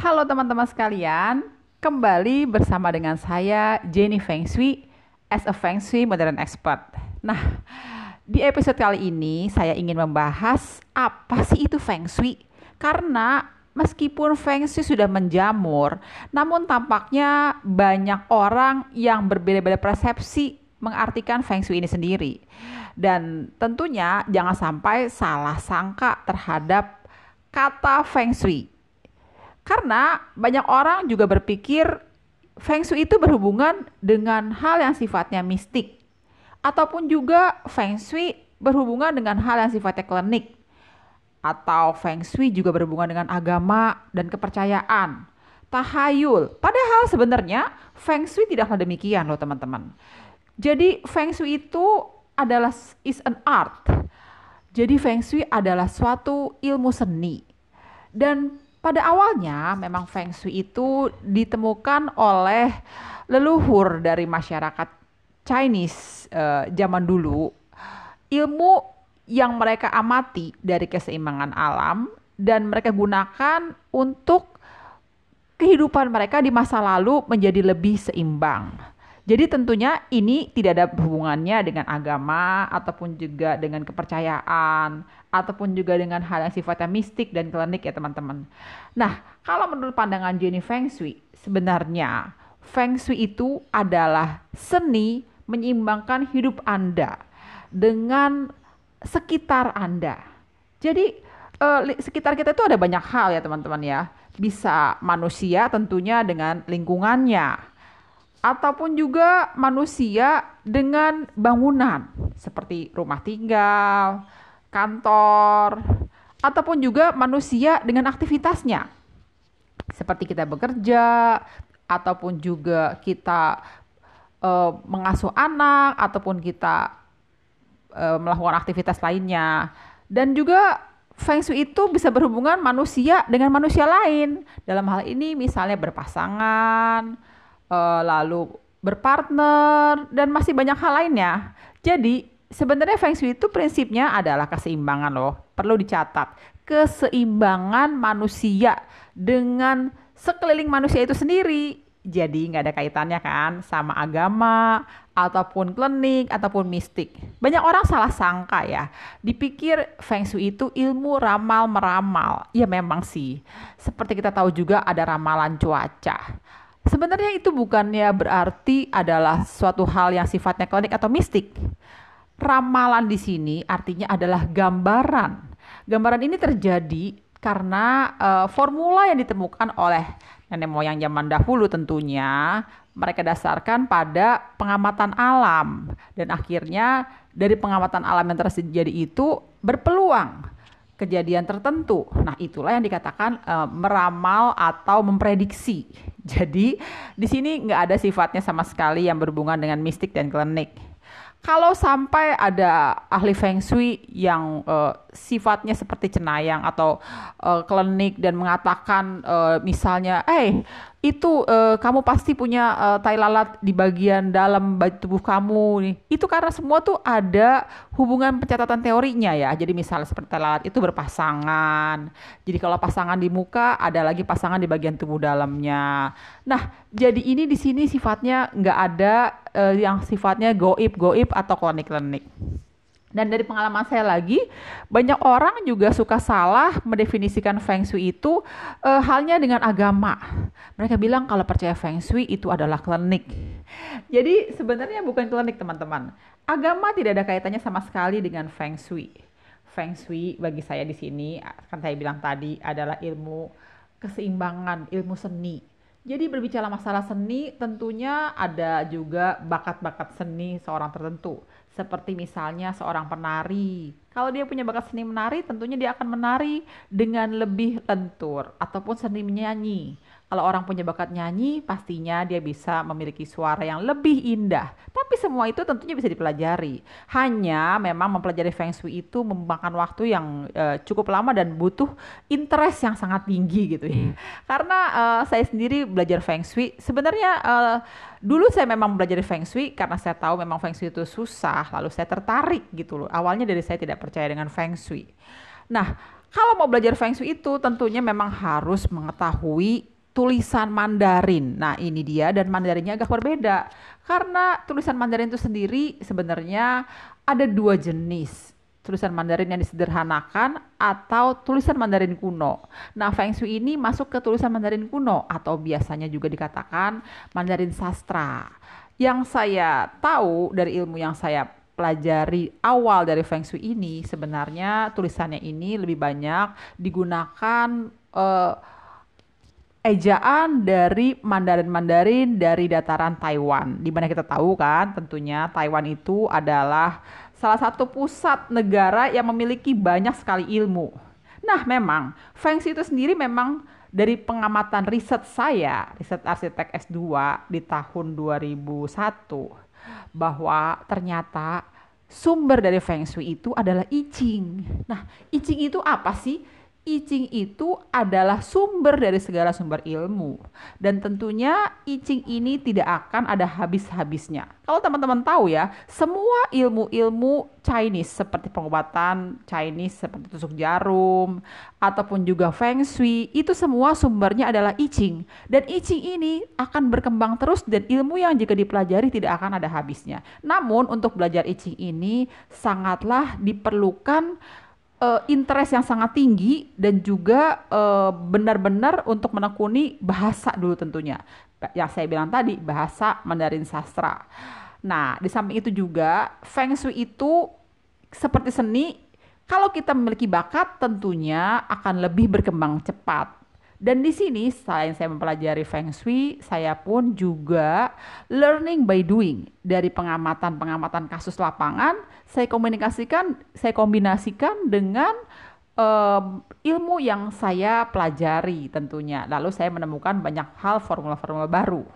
Halo teman-teman sekalian, kembali bersama dengan saya Jenny Feng Shui as a Feng Shui modern expert. Nah, di episode kali ini saya ingin membahas apa sih itu Feng Shui? Karena meskipun Feng Shui sudah menjamur, namun tampaknya banyak orang yang berbeda-beda persepsi mengartikan Feng Shui ini sendiri. Dan tentunya jangan sampai salah sangka terhadap kata Feng Shui karena banyak orang juga berpikir Feng Shui itu berhubungan dengan hal yang sifatnya mistik. Ataupun juga Feng Shui berhubungan dengan hal yang sifatnya klinik. Atau Feng Shui juga berhubungan dengan agama dan kepercayaan. Tahayul. Padahal sebenarnya Feng Shui tidaklah demikian loh teman-teman. Jadi Feng Shui itu adalah is an art. Jadi Feng Shui adalah suatu ilmu seni. Dan pada awalnya memang Feng Shui itu ditemukan oleh leluhur dari masyarakat Chinese uh, zaman dulu. Ilmu yang mereka amati dari keseimbangan alam dan mereka gunakan untuk kehidupan mereka di masa lalu menjadi lebih seimbang. Jadi tentunya ini tidak ada hubungannya dengan agama ataupun juga dengan kepercayaan ataupun juga dengan hal yang sifatnya mistik dan klinik ya teman-teman. Nah, kalau menurut pandangan Jenny Feng Shui, sebenarnya Feng Shui itu adalah seni menyeimbangkan hidup Anda dengan sekitar Anda. Jadi eh, sekitar kita itu ada banyak hal ya teman-teman ya. Bisa manusia tentunya dengan lingkungannya, ataupun juga manusia dengan bangunan seperti rumah tinggal, kantor, ataupun juga manusia dengan aktivitasnya. Seperti kita bekerja ataupun juga kita uh, mengasuh anak ataupun kita uh, melakukan aktivitas lainnya. Dan juga Feng Shui itu bisa berhubungan manusia dengan manusia lain. Dalam hal ini misalnya berpasangan, uh, lalu berpartner dan masih banyak hal lainnya. Jadi sebenarnya Feng Shui itu prinsipnya adalah keseimbangan loh. Perlu dicatat keseimbangan manusia dengan sekeliling manusia itu sendiri. Jadi nggak ada kaitannya kan sama agama ataupun klinik ataupun mistik. Banyak orang salah sangka ya, dipikir Feng Shui itu ilmu ramal meramal. Ya memang sih. Seperti kita tahu juga ada ramalan cuaca. Sebenarnya itu bukannya berarti adalah suatu hal yang sifatnya klinik atau mistik. Ramalan di sini artinya adalah gambaran. Gambaran ini terjadi karena uh, formula yang ditemukan oleh nenek moyang zaman dahulu tentunya mereka dasarkan pada pengamatan alam dan akhirnya dari pengamatan alam yang terjadi itu berpeluang kejadian tertentu. Nah, itulah yang dikatakan uh, meramal atau memprediksi. Jadi, di sini nggak ada sifatnya sama sekali yang berhubungan dengan mistik dan klinik. Kalau sampai ada ahli feng shui yang uh, sifatnya seperti cenayang atau uh, klinik dan mengatakan uh, misalnya, eh itu uh, kamu pasti punya uh, tai lalat di bagian dalam tubuh kamu nih. Itu karena semua tuh ada hubungan pencatatan teorinya ya. Jadi misalnya seperti tai lalat itu berpasangan. Jadi kalau pasangan di muka ada lagi pasangan di bagian tubuh dalamnya. Nah, jadi ini di sini sifatnya nggak ada uh, yang sifatnya goib goib atau klinik-klinik. Dan dari pengalaman saya lagi, banyak orang juga suka salah mendefinisikan Feng Shui itu e, halnya dengan agama. Mereka bilang kalau percaya Feng Shui itu adalah klinik. Jadi sebenarnya bukan klinik teman-teman. Agama tidak ada kaitannya sama sekali dengan Feng Shui. Feng Shui bagi saya di sini, kan saya bilang tadi adalah ilmu keseimbangan, ilmu seni. Jadi berbicara masalah seni tentunya ada juga bakat-bakat seni seorang tertentu seperti misalnya seorang penari. Kalau dia punya bakat seni menari, tentunya dia akan menari dengan lebih lentur ataupun seni menyanyi. Kalau orang punya bakat nyanyi, pastinya dia bisa memiliki suara yang lebih indah. Tapi semua itu tentunya bisa dipelajari. Hanya memang mempelajari Feng Shui itu memakan waktu yang uh, cukup lama dan butuh interest yang sangat tinggi gitu ya. Hmm. Karena uh, saya sendiri belajar Feng Shui, sebenarnya uh, dulu saya memang belajar Feng Shui karena saya tahu memang Feng Shui itu susah, lalu saya tertarik gitu loh. Awalnya dari saya tidak percaya dengan Feng Shui. Nah, Kalau mau belajar Feng Shui itu tentunya memang harus mengetahui tulisan Mandarin. Nah, ini dia dan Mandarinnya agak berbeda. Karena tulisan Mandarin itu sendiri sebenarnya ada dua jenis. Tulisan Mandarin yang disederhanakan atau tulisan Mandarin kuno. Nah, Feng Shui ini masuk ke tulisan Mandarin kuno atau biasanya juga dikatakan Mandarin sastra. Yang saya tahu dari ilmu yang saya pelajari awal dari Feng Shui ini sebenarnya tulisannya ini lebih banyak digunakan uh, ejaan dari Mandarin-Mandarin dari dataran Taiwan. Di mana kita tahu kan tentunya Taiwan itu adalah salah satu pusat negara yang memiliki banyak sekali ilmu. Nah memang Feng Shui itu sendiri memang dari pengamatan riset saya, riset arsitek S2 di tahun 2001 bahwa ternyata sumber dari Feng Shui itu adalah I Ching. Nah, I Ching itu apa sih? I itu adalah sumber dari segala sumber ilmu. Dan tentunya I ini tidak akan ada habis-habisnya. Kalau teman-teman tahu ya, semua ilmu-ilmu Chinese seperti pengobatan Chinese seperti tusuk jarum ataupun juga Feng Shui itu semua sumbernya adalah I. Dan I ini akan berkembang terus dan ilmu yang jika dipelajari tidak akan ada habisnya. Namun untuk belajar I ini sangatlah diperlukan uh, interest yang sangat tinggi dan juga uh, benar-benar untuk menekuni bahasa dulu tentunya. Yang saya bilang tadi, bahasa Mandarin sastra. Nah, di samping itu juga Feng Shui itu seperti seni, kalau kita memiliki bakat tentunya akan lebih berkembang cepat. Dan di sini selain saya mempelajari Feng Shui, saya pun juga learning by doing. Dari pengamatan-pengamatan kasus lapangan, saya komunikasikan, saya kombinasikan dengan um, ilmu yang saya pelajari tentunya. Lalu saya menemukan banyak hal formula-formula baru.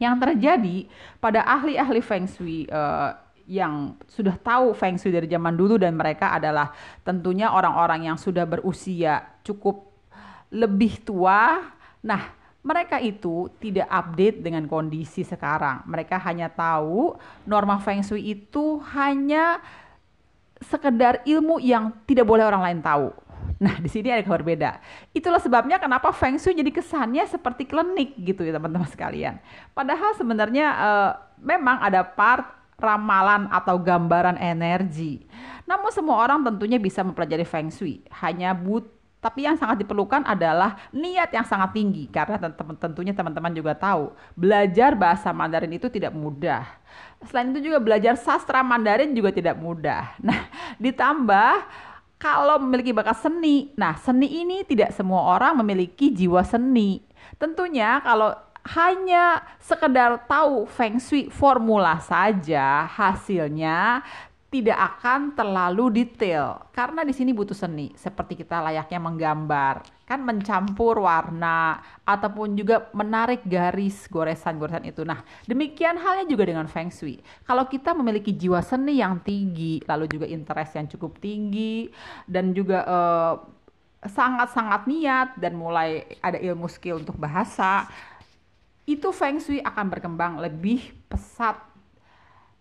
Yang terjadi pada ahli-ahli Feng Shui uh, yang sudah tahu Feng Shui dari zaman dulu dan mereka adalah tentunya orang-orang yang sudah berusia cukup lebih tua. Nah, mereka itu tidak update dengan kondisi sekarang. Mereka hanya tahu norma Feng Shui itu hanya sekedar ilmu yang tidak boleh orang lain tahu. Nah, di sini ada kabar beda. Itulah sebabnya kenapa Feng Shui jadi kesannya seperti klinik gitu ya teman-teman sekalian. Padahal sebenarnya uh, memang ada part ramalan atau gambaran energi. Namun semua orang tentunya bisa mempelajari Feng Shui. Hanya but tapi yang sangat diperlukan adalah niat yang sangat tinggi karena tentunya teman-teman juga tahu belajar bahasa Mandarin itu tidak mudah. Selain itu juga belajar sastra Mandarin juga tidak mudah. Nah, ditambah kalau memiliki bakat seni. Nah, seni ini tidak semua orang memiliki jiwa seni. Tentunya kalau hanya sekedar tahu feng shui formula saja hasilnya tidak akan terlalu detail karena di sini butuh seni seperti kita layaknya menggambar kan mencampur warna ataupun juga menarik garis goresan-goresan itu. Nah, demikian halnya juga dengan feng shui. Kalau kita memiliki jiwa seni yang tinggi, lalu juga interest yang cukup tinggi dan juga eh, sangat-sangat niat dan mulai ada ilmu skill untuk bahasa, itu feng shui akan berkembang lebih pesat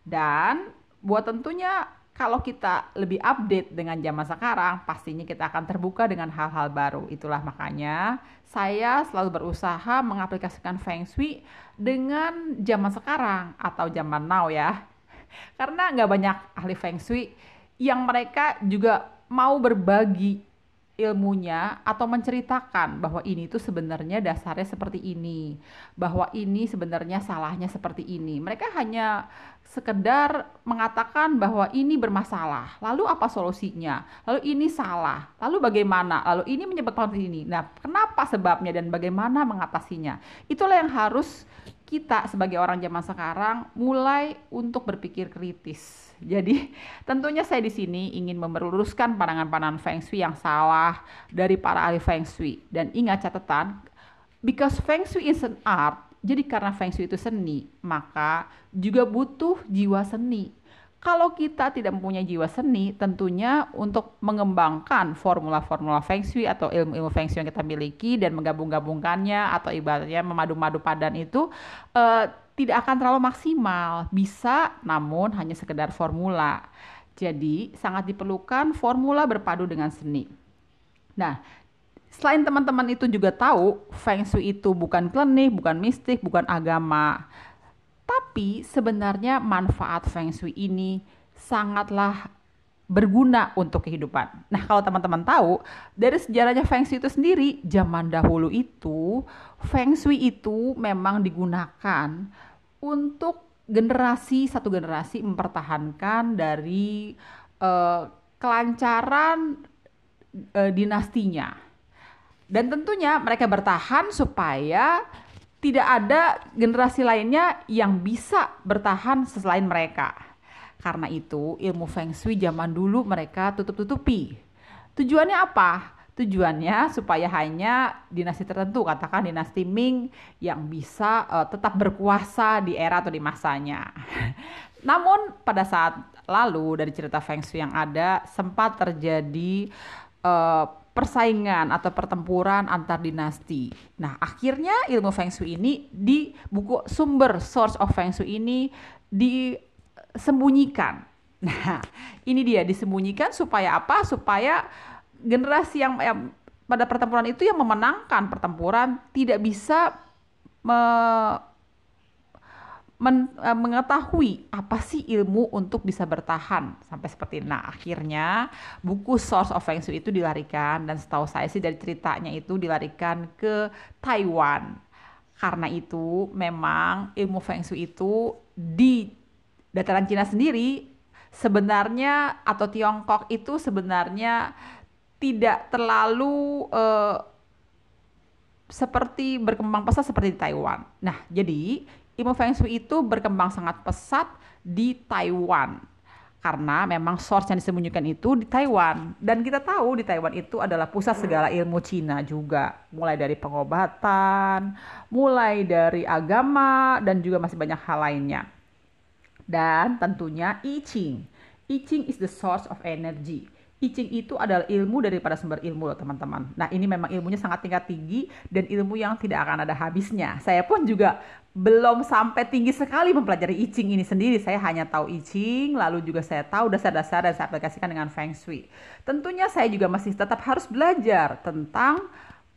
dan buat tentunya kalau kita lebih update dengan zaman sekarang, pastinya kita akan terbuka dengan hal-hal baru. Itulah makanya saya selalu berusaha mengaplikasikan Feng Shui dengan zaman sekarang atau zaman now ya. Karena nggak banyak ahli Feng Shui yang mereka juga mau berbagi ilmunya atau menceritakan bahwa ini itu sebenarnya dasarnya seperti ini, bahwa ini sebenarnya salahnya seperti ini. Mereka hanya sekedar mengatakan bahwa ini bermasalah. Lalu apa solusinya? Lalu ini salah. Lalu bagaimana? Lalu ini menyebabkan ini. Nah, kenapa sebabnya dan bagaimana mengatasinya? Itulah yang harus kita sebagai orang zaman sekarang mulai untuk berpikir kritis jadi tentunya saya di sini ingin meluruskan pandangan-pandangan Feng Shui yang salah dari para ahli Feng Shui. Dan ingat catatan, because Feng Shui is an art, jadi karena Feng Shui itu seni, maka juga butuh jiwa seni. Kalau kita tidak mempunyai jiwa seni, tentunya untuk mengembangkan formula-formula Feng Shui atau ilmu-ilmu Feng Shui yang kita miliki dan menggabung-gabungkannya atau ibaratnya memadu-madu padan itu uh, tidak akan terlalu maksimal, bisa namun hanya sekedar formula. Jadi sangat diperlukan formula berpadu dengan seni. Nah, selain teman-teman itu juga tahu Feng Shui itu bukan klinik, bukan mistik, bukan agama. Tapi sebenarnya manfaat Feng Shui ini sangatlah berguna untuk kehidupan. Nah, kalau teman-teman tahu, dari sejarahnya Feng Shui itu sendiri, zaman dahulu itu, Feng Shui itu memang digunakan untuk generasi, satu generasi mempertahankan dari uh, kelancaran uh, dinastinya. Dan tentunya mereka bertahan supaya tidak ada generasi lainnya yang bisa bertahan selain mereka. Karena itu, ilmu Feng Shui zaman dulu mereka tutup-tutupi. Tujuannya apa? Tujuannya supaya hanya dinasti tertentu, katakan dinasti Ming yang bisa uh, tetap berkuasa di era atau di masanya. Namun pada saat lalu dari cerita Feng Shui yang ada sempat terjadi uh, persaingan atau pertempuran antar dinasti. Nah, akhirnya ilmu Feng Shui ini di buku sumber source of Feng Shui ini di sembunyikan. Nah, ini dia disembunyikan supaya apa? Supaya generasi yang, yang pada pertempuran itu yang memenangkan pertempuran tidak bisa me, men, e, mengetahui apa sih ilmu untuk bisa bertahan sampai seperti. Nah, akhirnya buku Source of Feng Shui itu dilarikan dan setahu saya sih dari ceritanya itu dilarikan ke Taiwan. Karena itu memang ilmu Feng Shui itu di dataran Cina sendiri sebenarnya atau Tiongkok itu sebenarnya tidak terlalu uh, seperti berkembang pesat seperti di Taiwan. Nah, jadi ilmu Feng Shui itu berkembang sangat pesat di Taiwan karena memang source yang disembunyikan itu di Taiwan dan kita tahu di Taiwan itu adalah pusat segala ilmu Cina juga mulai dari pengobatan mulai dari agama dan juga masih banyak hal lainnya dan tentunya I Ching. I Ching is the source of energy. I Ching itu adalah ilmu daripada sumber ilmu loh teman-teman. Nah ini memang ilmunya sangat tingkat tinggi dan ilmu yang tidak akan ada habisnya. Saya pun juga belum sampai tinggi sekali mempelajari I Ching ini sendiri. Saya hanya tahu I Ching, lalu juga saya tahu dasar-dasar dan saya aplikasikan dengan Feng Shui. Tentunya saya juga masih tetap harus belajar tentang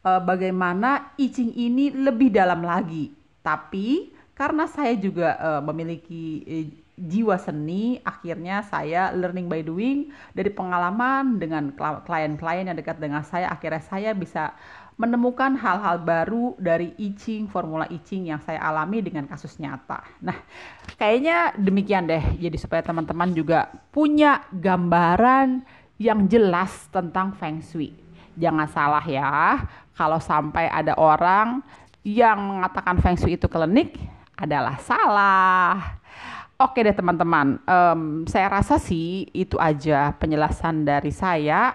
uh, bagaimana I Ching ini lebih dalam lagi. Tapi karena saya juga uh, memiliki uh, jiwa seni, akhirnya saya learning by doing dari pengalaman dengan klien-klien yang dekat dengan saya, akhirnya saya bisa menemukan hal-hal baru dari I Ching, formula I Ching yang saya alami dengan kasus nyata. Nah, kayaknya demikian deh. Jadi supaya teman-teman juga punya gambaran yang jelas tentang Feng Shui. Jangan salah ya, kalau sampai ada orang yang mengatakan Feng Shui itu klinik, adalah salah. Oke deh teman-teman, um, saya rasa sih itu aja penjelasan dari saya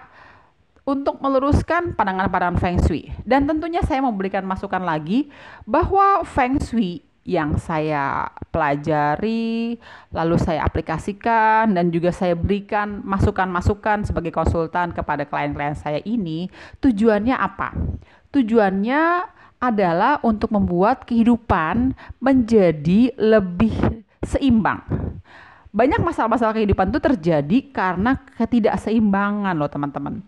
untuk meluruskan pandangan-pandangan Feng Shui. Dan tentunya saya memberikan masukan lagi bahwa Feng Shui yang saya pelajari, lalu saya aplikasikan dan juga saya berikan masukan-masukan sebagai konsultan kepada klien-klien saya ini, tujuannya apa? Tujuannya adalah untuk membuat kehidupan menjadi lebih seimbang. Banyak masalah-masalah kehidupan itu terjadi karena ketidakseimbangan loh teman-teman.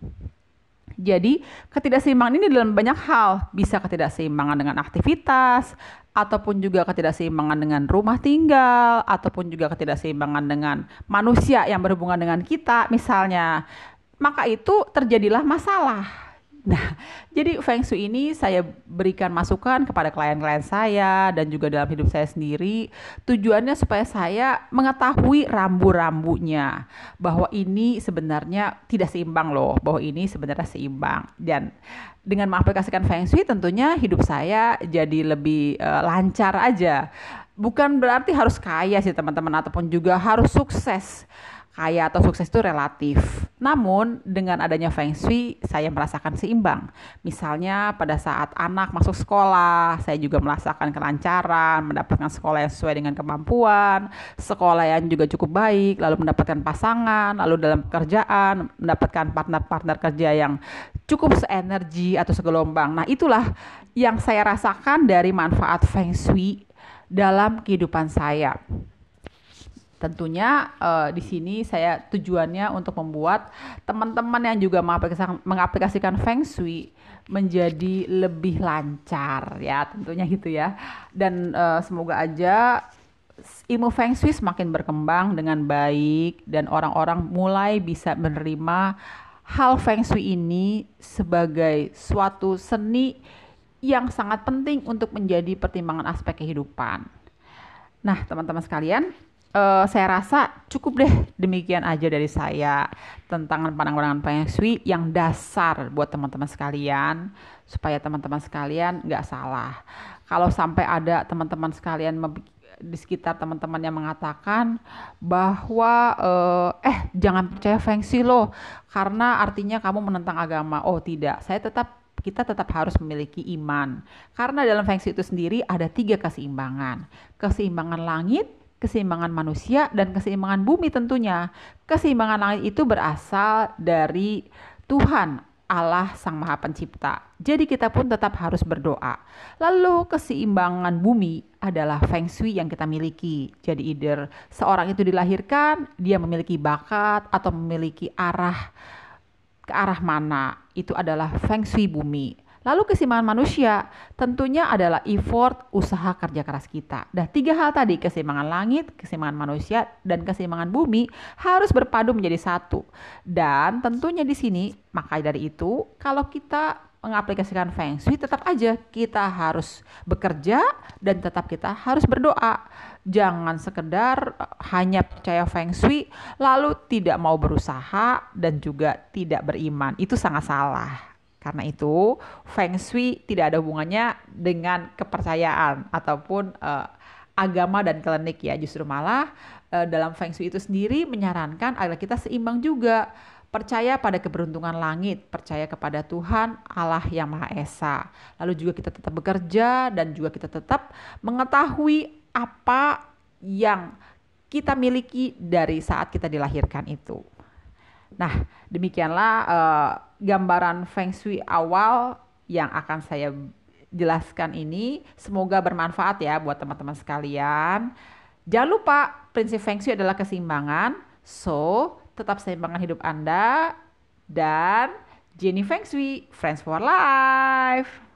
Jadi ketidakseimbangan ini dalam banyak hal, bisa ketidakseimbangan dengan aktivitas, ataupun juga ketidakseimbangan dengan rumah tinggal, ataupun juga ketidakseimbangan dengan manusia yang berhubungan dengan kita misalnya. Maka itu terjadilah masalah Nah, jadi Feng Shui ini saya berikan masukan kepada klien-klien saya dan juga dalam hidup saya sendiri. Tujuannya supaya saya mengetahui rambu-rambunya bahwa ini sebenarnya tidak seimbang loh, bahwa ini sebenarnya seimbang. Dan dengan mengaplikasikan Feng Shui tentunya hidup saya jadi lebih uh, lancar aja. Bukan berarti harus kaya sih teman-teman ataupun juga harus sukses kaya atau sukses itu relatif. Namun dengan adanya Feng Shui saya merasakan seimbang. Misalnya pada saat anak masuk sekolah, saya juga merasakan kelancaran, mendapatkan sekolah yang sesuai dengan kemampuan, sekolah yang juga cukup baik, lalu mendapatkan pasangan, lalu dalam pekerjaan mendapatkan partner-partner kerja yang cukup seenergi atau segelombang. Nah, itulah yang saya rasakan dari manfaat Feng Shui dalam kehidupan saya. Tentunya uh, di sini saya tujuannya untuk membuat teman-teman yang juga mengaplikasikan, mengaplikasikan Feng Shui menjadi lebih lancar ya tentunya gitu ya. Dan uh, semoga aja ilmu Feng Shui semakin berkembang dengan baik dan orang-orang mulai bisa menerima hal Feng Shui ini sebagai suatu seni yang sangat penting untuk menjadi pertimbangan aspek kehidupan. Nah, teman-teman sekalian, uh, saya rasa cukup deh demikian aja dari saya tentang pandangan-pandangan Feng Shui yang dasar buat teman-teman sekalian supaya teman-teman sekalian nggak salah. Kalau sampai ada teman-teman sekalian di sekitar teman-teman yang mengatakan bahwa uh, eh jangan percaya Feng Shui loh karena artinya kamu menentang agama. Oh tidak, saya tetap kita tetap harus memiliki iman. Karena dalam Feng Shui itu sendiri ada tiga keseimbangan. Keseimbangan langit, keseimbangan manusia dan keseimbangan bumi tentunya. Keseimbangan langit itu berasal dari Tuhan Allah Sang Maha Pencipta. Jadi kita pun tetap harus berdoa. Lalu keseimbangan bumi adalah feng shui yang kita miliki. Jadi either seorang itu dilahirkan, dia memiliki bakat atau memiliki arah ke arah mana. Itu adalah feng shui bumi. Lalu keseimbangan manusia tentunya adalah effort usaha kerja keras kita. Nah tiga hal tadi keseimbangan langit, keseimbangan manusia, dan keseimbangan bumi harus berpadu menjadi satu. Dan tentunya di sini maka dari itu kalau kita mengaplikasikan Feng Shui tetap aja kita harus bekerja dan tetap kita harus berdoa. Jangan sekedar eh, hanya percaya Feng Shui lalu tidak mau berusaha dan juga tidak beriman. Itu sangat salah. Karena itu, Feng Shui tidak ada hubungannya dengan kepercayaan ataupun uh, agama dan klinik ya. Justru malah uh, dalam Feng Shui itu sendiri menyarankan agar kita seimbang juga. Percaya pada keberuntungan langit, percaya kepada Tuhan Allah yang Maha Esa. Lalu juga kita tetap bekerja dan juga kita tetap mengetahui apa yang kita miliki dari saat kita dilahirkan itu. Nah, demikianlah uh, gambaran feng shui awal yang akan saya jelaskan ini. Semoga bermanfaat ya buat teman-teman sekalian. Jangan lupa prinsip feng shui adalah keseimbangan. So, tetap seimbangan hidup Anda dan Jenny Feng Shui, Friends for Life.